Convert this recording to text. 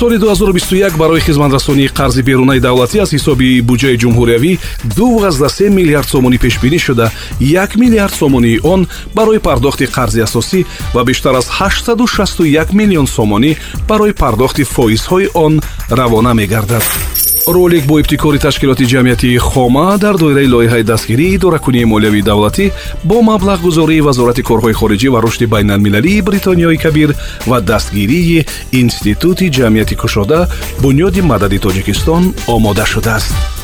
соли 2021 барои хизматрасонии қарзи берунаи давлатӣ аз ҳисоби буҷаи ҷумҳуриявӣ 23 миллиард сомонӣ пешбинӣ шуда. 1 миллиард сомонии он барои пардохти қарзи асосӣ ва бештар аз 861 миллион сомонӣ барои пардохти фоизҳои он равона мегардад ролик бо ибтикори ташкилоти ҷамъиятии хома дар доираи лоиҳаи дастгирии идоракунии молиявии давлатӣ бо маблағгузории вазорати корҳои хориҷӣ ва рушди байналмилалии бритониёи кабир ва дастгирии институти ҷамъияти кушода бунёди мадади тоҷикистон омода шудааст